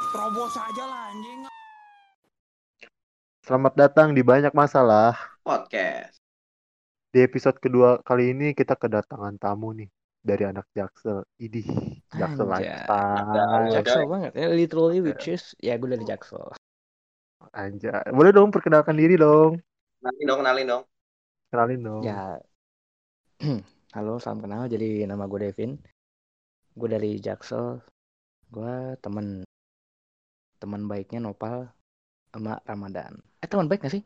Terobos aja lah anjing. Selamat datang di Banyak Masalah. podcast. Di episode kedua kali ini kita kedatangan tamu nih dari anak Jaksel. Idih, Jaksel lifestyle. Jaksel banget ya, literally which is ya gue dari Jaksel. Anjay. Boleh dong perkenalkan diri dong. Kenalin dong, kenalin dong. Kenalin dong. Ya, halo salam kenal. Jadi nama gue Devin. Gue dari Jaksel. Gue temen teman baiknya Nopal sama Ramadan. Eh teman baik gak sih?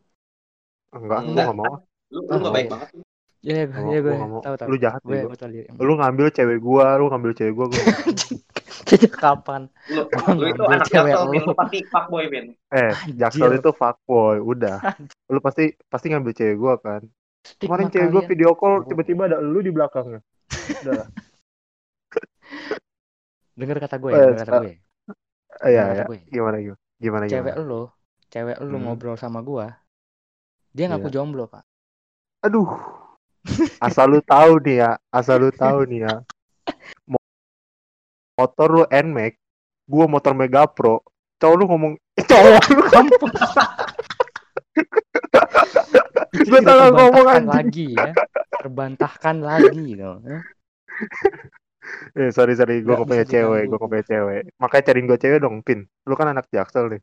Enggak, gue Enggak. gak mau. Lu, lu gak baik iya. banget. Ya, ya, Gak mau, ya gue tahu tahu. Lu jahat gue gue. Lu ngambil cewek gua, lu ngambil cewek gua. gua. Sejak kapan? Lu, lu itu anak cewek jaksel, lu. Lu pasti fuckboy, Vin. eh. Jaksel itu fuckboy. Udah. Lu pasti pasti ngambil cewek gua kan. Stigma Kemarin cewek gua kalian. video call tiba-tiba ada lu di belakangnya. Udah. Dengar kata gue, Eh, ya, denger kata eh, gue. Eh, Iya, ya. gue. Gimana gimana? Gimana Cewek gimana? lu, cewek lu Hmm. ngobrol sama gua. Dia ngaku Iya. jomblo, Pak. Aduh. Asal lu tahu nih ya, asal lu tahu nih ya. Mo- Motor lu NMAX, gua motor Mega Pro. Cowok lu ngomong, eh, cowok lu Kampung. Tidak salah ngomong, anjing. lagi ya. Terbantahkan lagi dong. ya. Eh, sorry sorry, gua Nggak nggak punya cewek, gua nggak punya cewek. Makanya cariin gua cewek dong, Pin. Lu kan anak Jaksel nih.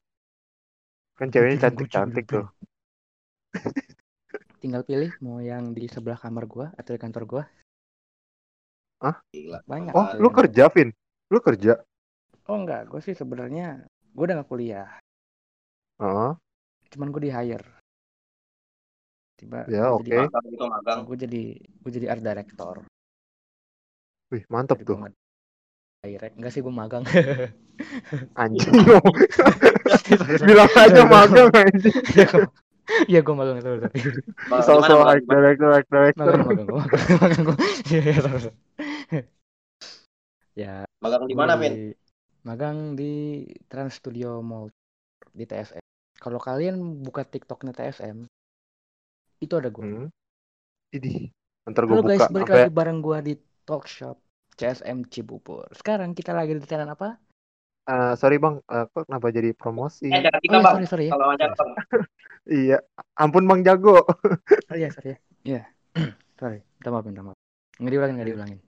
Kan ceweknya cantik cantik tuh. Tinggal pilih mau yang di sebelah kamar gua atau di kantor gua. Gila. Banyak. Oh, lu yang- kerja, Vin? Lu kerja? Oh enggak, gue sih sebenarnya gue udah gak kuliah. Heeh. Cuman gue di hire. Tiba Ya, oke. jadi Magang itu magang. gue jadi gue jadi art director. Wih, mantep Jadi tuh. gua nge- direct. Enggak sih gue magang. Anjing. Bilang aja magang anjing. Iya gue magang itu tapi Magang So di mana, so magang like di mana? director, like director. magang magang gue gue. Iya iya. Ya Magang di mana, Vin? Magang di Trans Studio Mall di TSM. Kalau kalian buka TikToknya TSM, itu ada gue. Hmm. Idih. Ntar gua Halo guys, buka balik sampai lagi bareng gua di Talk Shop CSM Cibubur. Sekarang kita lagi di channel apa? Eh, sorry Bang, Eh, kok kenapa jadi promosi? Eh, jangan kita, Oh iya, Bang. sorry sorry ya. Kalau aja, Bang. Iya, ampun Bang Jago. Oh iya sorry ya. Iya. sorry, minta maaf, minta maaf. Nggak diulangin, nggak diulangin.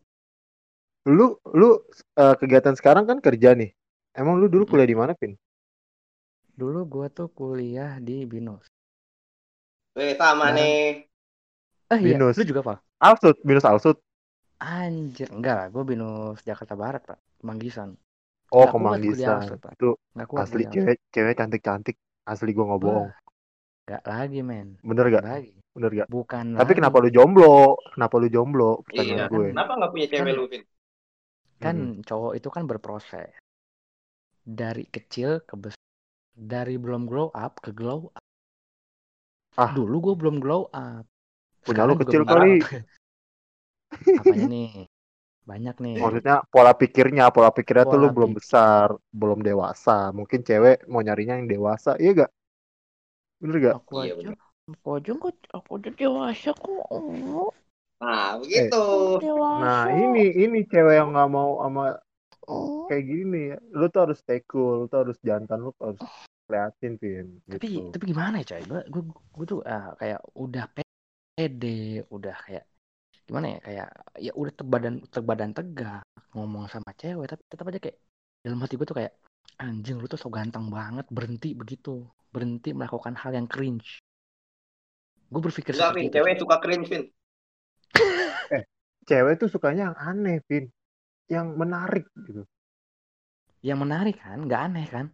Lu lu eh, kegiatan sekarang kan kerja nih. Emang lu dulu kuliah di mana, Vin? Dulu gua tuh kuliah di Binus. Weh, sama Bareng. nih. Eh iya, Binus. lu juga Pak? Alsut, minus Alsut. Anjir, enggak lah, gua Binus Jakarta Barat, Pak. Manggisan. Oh. Alsut, Pak. Itu kuat asli cewek, cewek cantik-cantik. Asli gua nggak bohong. Wah, Nggak lagi, men. Bener Nggak gak? lagi. Bener gak? Bukan Tapi lagi. kenapa lu jomblo? Kenapa lu jomblo? Iya. Pertanyaan gue. Kenapa nggak punya cewek Kan- lu, Vin? kan Mm-mm. cowok itu kan berproses dari kecil ke besar dari belum glow up ke glow up Ah. dulu gue belum glow up Punya lu Sekarang juga kecil kali. apanya nih banyak nih Maksudnya pola pikirnya, pola pikirnya tuh lu Pola belum pikir. besar, belum dewasa. Mungkin cewek mau nyarinya yang dewasa, iya gak? Bener gak? aku Iya, aja bener. aku aja kok aku aja dewasa kok oh, Nah, begitu. dewasa Nah ini ini cewek yang nggak mau sama oh. kayak gini ya. Lu tuh harus stay cool, lu tuh harus jantan, lu tuh harus keliatin, Vin. tapi Gitu. tapi gimana ya coy gue gue tuh ah, kayak udah pede udah kayak gimana ya kayak ya udah terbadan terbadan tegak ngomong sama cewek tapi tetap aja kayak dalam hati gue tuh kayak anjing lu tuh so ganteng banget berhenti begitu berhenti melakukan hal yang cringe gue berpikir Enggak, Vin. itu Cewek suka cringe, Vin. Cewek tuh sukanya yang aneh, Vin. Yang menarik gitu. yang menarik kan nggak aneh kan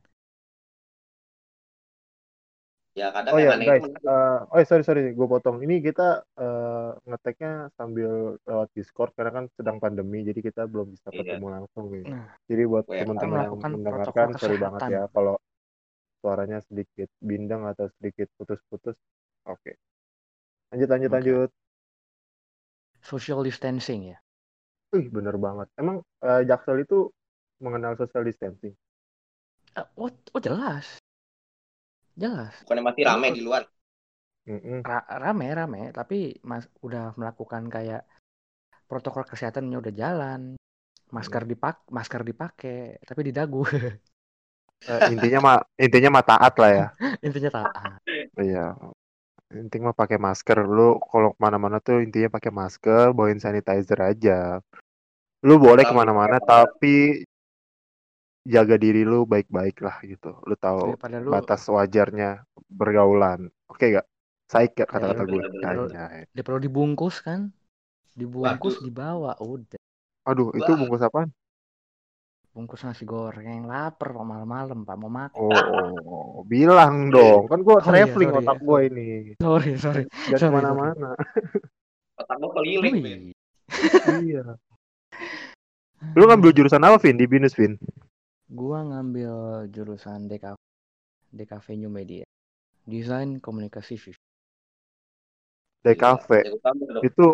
Ya, kadang Oh yang ya aneh guys, itu eh, oh sorry sorry, gue potong. Ini kita eh, ngeteknya sambil lewat Discord karena kan sedang pandemi, jadi kita belum bisa Iya. ketemu langsung nih. Nah, Jadi buat teman-teman yang melakukan mendengarkan, sorry banget ya kalau suaranya sedikit bindeng atau sedikit putus-putus. Oke, lanjut lanjut Oke. lanjut. social distancing ya Wih bener banget. Emang eh, Jaksel itu mengenal social distancing? Eh, oh, oh jelas jelas bukannya masih rame di luar. Mm-mm. Ra- rame rame tapi mas udah melakukan kayak protokol kesehatannya udah jalan masker dipak masker dipakai tapi di dagu Eh, intinya mah intinya mah taat lah ya. intinya taat Iya. Intinya mah pakai masker. Lu kalau ke mana-mana tuh intinya pakai masker, bawain sanitizer aja. Lu boleh Tapi- ke mana-mana tapi jaga diri lu baik-baik lah gitu. Lu tahu daripada lu batas wajarnya bergaulan. Oke gak? Saik kata-kata Ya, gue? bener-bener. Anjay. daripada lu dibungkus kan dibungkus Waduh. dibawa udah Aduh, itu Wah. bungkus apaan? bungkus nasi goreng lapar pak malam-malam pak mau makan Oh, bilang dong. Kan gua Oh, iya, traveling sorry otak ya, gua sorry. ini. sorry sorry Gak Sorry, ke mana-mana. Otak gua keliling, Vin. Wih. iya. Lu ngambil jurusan apa, Vin? Di BINUS, Vin? gua ngambil jurusan DKV DKV New Media desain komunikasi visual DKV. Kamu dong. Itu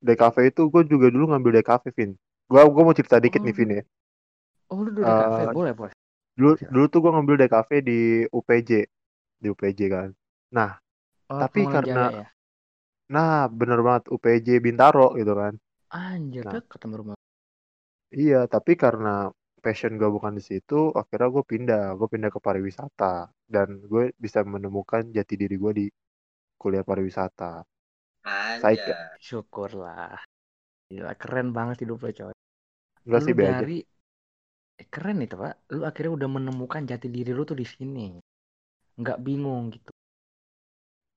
DKV itu gue juga dulu ngambil DKV, Vin. Gua gua mau cerita dikit Oh. nih, Vin ya. oh lu udah DKV Eh, boleh boleh Dulu dulu tuh gua ngambil DKV di UPJ. Di UPJ kan. oh, tapi karena- Jaya ya Nah, bener banget UPJ Bintaro gitu kan. anjir Nah. sama rumah Iya, tapi karena passion gue bukan di situ, akhirnya gue pindah. Gue pindah ke pariwisata. Dan gue bisa menemukan jati diri gue di kuliah pariwisata. Ya? syukurlah Gila, keren banget hidup lo coy lu sih, be aja. dari eh, keren itu pak lu akhirnya udah menemukan jati diri lu tuh di sini nggak bingung gitu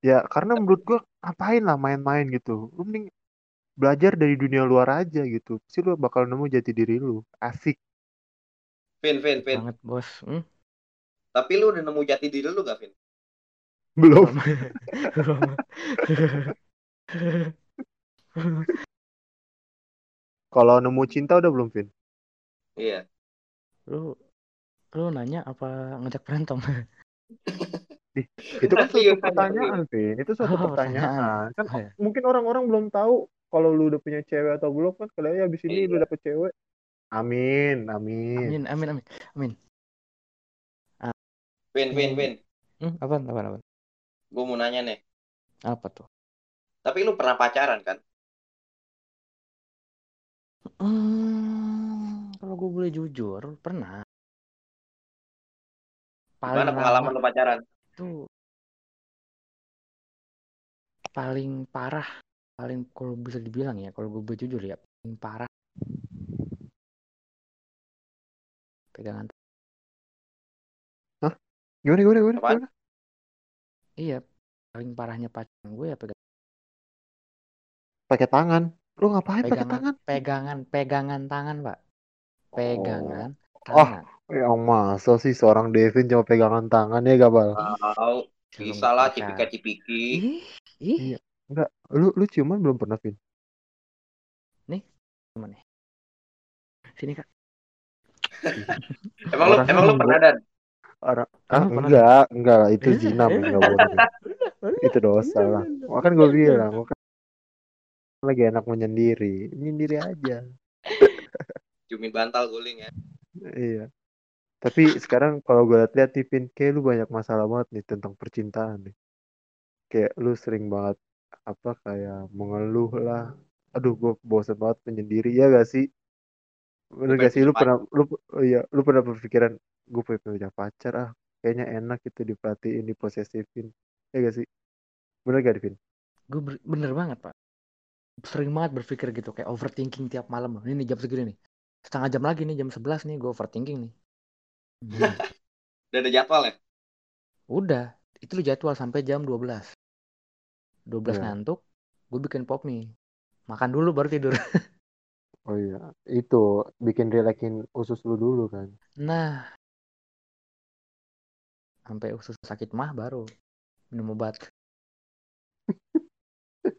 Ya, karena menurut gue ngapain lah main-main gitu. Lu mending belajar dari dunia luar aja gitu. Pasti lu bakal nemu jati diri lu. Asik. Vin, Vin, Vin. banget bos hmm? Tapi lu udah nemu jati diri lu gak, Vin? Belum. Kalau nemu cinta udah belum, Vin? Iya. lu lu nanya apa ngajak berantem Itu kan suatu Serius, pertanyaan, Vin. Itu suatu Oh, pertanyaan. Kan Oh, ya. mungkin orang-orang belum tahu kalau lu udah punya cewek atau belum kan kalau ya abis ini lu Iya. dapet cewek. Amin, amin. amin amin amin amin Vin, Hmm. Vin. hmm, apa apa apa Gue mau nanya nih. apa tuh Tapi lu pernah pacaran kan? hmm, kalau gue boleh jujur pernah paling Gimana pengalaman lama lu pacaran? itu paling parah paling kalau bisa dibilang ya kalau gue boleh jujur ya paling parah pegangan Gimana, gimana, gimana? Apaan? gimana? Iya paling parahnya pacaran gue ya pegangan Pakai tangan. Lu ngapain pakai pegangan tangan? pegangan pegangan tangan pak pegangan Oh. tangan Yang masa sih seorang Devin cuma pegangan tangan ya gabal? Tahu, bisa lah cipika-cipiki. Iya. Enggak, lu lu ciuman belum pernah, Vin? gimana nih sini kak Emang lu emang lu pernah dan? Orang ah, enggak, enggak lah itu zina men, enggak boleh. Itu dosa lah. Makanya gue bilang, gua kan lagi enak menyendiri. Menyendiri aja. Cumin bantal guling ya. Iya. Tapi sekarang kalau gue lihat-lihat nih, Vin, kayak lu banyak masalah banget nih tentang percintaan nih. Kayak lu sering banget apa kayak mengeluh lah. Aduh, gue bosan banget menyendiri ya gak sih? Bener gak sih lu pernah lu oh iya, lu pernah berpikiran gue pengen punya pacar ah. Kayaknya enak gitu diperhatiin, diposesifin. Ya gak sih? Bener gak, Vin? gue bener banget pak sering banget berpikir gitu kayak overthinking tiap malam ini nih jam segini nih setengah jam lagi nih jam 11 nih gue overthinking nih Hmm. Udah ada jadwal ya? udah itu lu jadwal sampai jam 12 12 Iya. ngantuk gue bikin pop mie makan dulu baru tidur Oh iya, itu bikin relaxin usus lu dulu kan. nah sampai usus sakit mah baru minum obat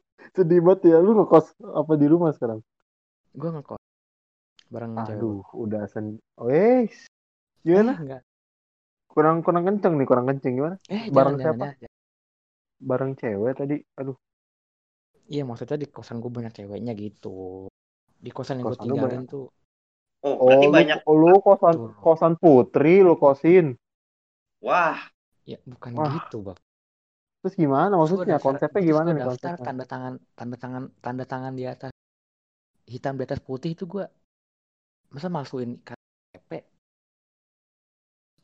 Sedih banget ya, lu ngekos apa di rumah sekarang? gue ngekos bareng cewek Aduh, udah sen. Wes, gimana? eh, enggak Kurang kurang kenceng nih, kurang kenceng gimana? eh Bareng jangan, siapa? jangan, jangan. Bareng cewek tadi. Aduh, iya maksudnya di kosan gue banyak ceweknya gitu di kosan yang gue Kosan lu tinggalin banyak- tuh Oh, oh berarti lu, banyak. lu kosan Tuh. kosan putri lu kosin. Wah, ya bukan Wah, gitu bang Terus gimana maksudnya? daftar, Konsepnya gimana nih daftar konsepnya? tanda tangan tanda tangan tanda tangan di atas hitam di atas putih itu gue masa masukin KTP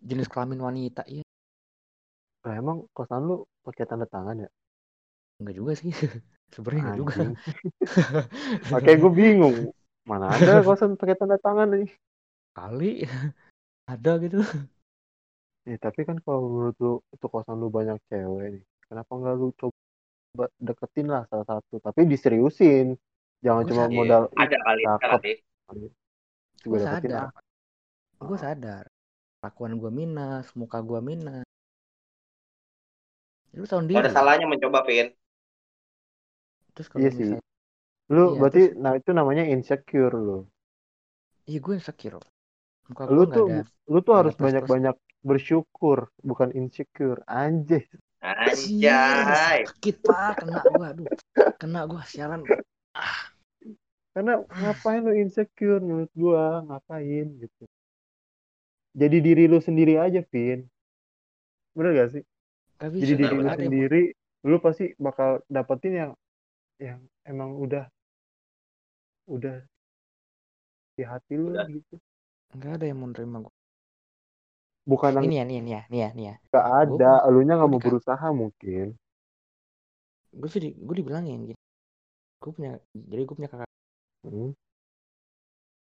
jenis kelamin wanita iya Lah emang kosan lu pakai tanda tangan ya? Enggak juga sih sebenarnya enggak juga. Makanya gue bingung. Mana ada kosan pakai tanda tangan nih? kali ada gitu Ya, tapi kan kalau menurut lu itu kosan lu banyak cewek nih. Kenapa nggak lu coba deketin lah salah satu? Tapi diseriusin. Jangan Gua cuma sadar. modal ada kali cakep. gue sadar ah. gue sadar lakuan gue minus muka gue minus lu tahun diri ada salahnya mencoba, Vin. Terus kalau Iya sih. misalnya Lu Iya, berarti terus- nah itu namanya insecure lu. iya gue insecure muka Lu gue tuh ada lu tuh harus ada plus-plus. banyak-banyak bersyukur, bukan insecure. Anjay. Anjay. sakit pak kena gue aduh kena gue sialan Karena ngapain lu insecure menurut gua? Ngapain gitu. Jadi diri lu sendiri aja, Vin. Bener gak sih? gak bisa Jadi diri lu sendiri, lu pasti bakal dapetin yang yang emang udah udah di hati lu Udah. gitu. nggak ada yang mau nerima gue Bukan yang ini ya nih ya nih ya nih ya nih ya gak ada, elunya nggak gua mau berusaha mungkin. gue sih di- gue dibilangin gini gue punya jadi gue punya kakak Hmm.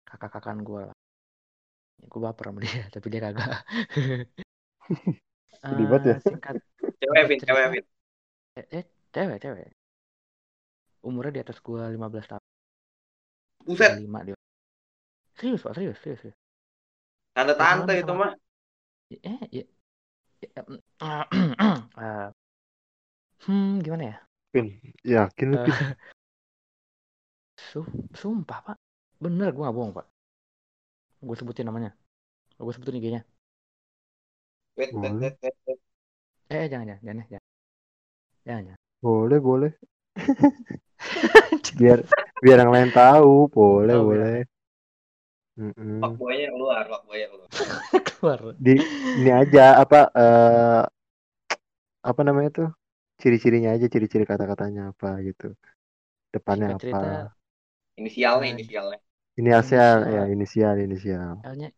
kakak kakan gue lah gue baper sama dia tapi dia kagak Sedih banget ya. Eh, singkat Cewek, Vin, cewek, Vin. eh, eh cewek cewek umurnya di atas gue 15 tahun Buset, 25 dia serius pak serius serius, serius. tante-tante itu mah. eh ya, ya, em, eh, hmm gimana ya Vin, yakin lu, Eh, Vin? Su- sumpah pak bener gue gak bohong pak gue sebutin namanya gue sebutin IG-nya Wait, wait, Boleh. wait, wait, wait. eh jangan jangan jangan ya, jangan jangan, jangan. Boleh, boleh. Biar biar yang lain tahu, boleh, Oh, boleh. Mm-mm. Fuckboy-nya keluar, fuckboy-nya keluar. keluar Di ini aja apa eh apa namanya tuh? Ciri-cirinya aja, ciri-ciri kata-katanya apa gitu. Depannya cerita apa? Inisialnya, Nah, inisialnya. Inisial, inisial. ya inisial, inisial. L-nya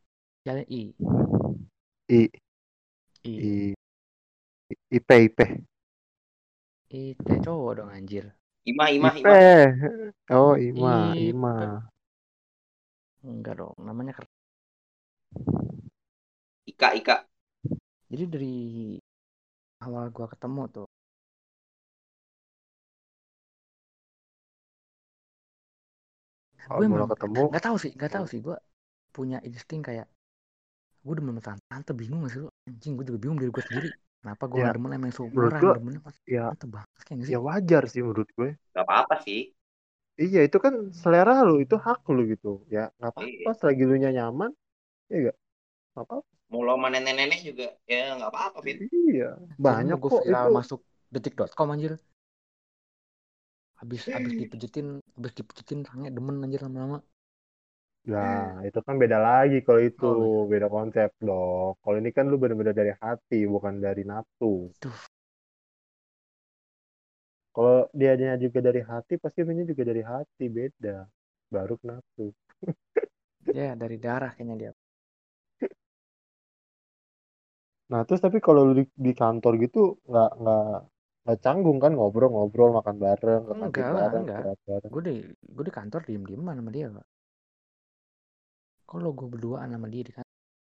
L-nya I I I I IP IP I T cowok dong anjir Imah, imah, IP. imah. Oh, Ima, IP. Ima. enggak dong namanya ker- Ika, Ika. jadi dari awal gua ketemu tuh Kalau gue emang ketemu, nggak tahu sih nggak tahu sih gue punya insting kayak gue demen sama tante tante bingung gak sih lu anjing gue juga bingung diri gue sendiri kenapa gue Ya, nggak demen menurut seumuran gua, demen sama ya banget kayak gak sih ya wajar sih menurut gue. Gak apa-apa sih. Iya, itu kan selera lu, itu hak lu gitu. Ya, nggak apa-apa Iya. selagi lu nya nyaman. Ya enggak? apa Mau lo sama nenek-nenek juga, ya gak apa-apa, Vin. Iya, banyak gue kok viral itu. masuk detik.com anjir habis habis dipijetin habis dipijetin tangannya demen anjir lama-lama Nah, itu kan beda lagi kalau itu, Oh, beda konsep dong. Kalau ini kan lu bener-bener dari hati, bukan dari nafsu. Tuh. Kalau dianya juga dari hati, pasti lu juga dari hati, beda. Baru ke nafsu. ya dari darah kayaknya dia Nah, terus tapi kalau lu di, di kantor gitu nggak nggak nggak canggung kan ngobrol-ngobrol, makan bareng, ke kantin enggak lah bareng, enggak istirahat bareng. gue di gue di kantor diem dieman sama dia pak kalau gue berduaan sama dia di kantor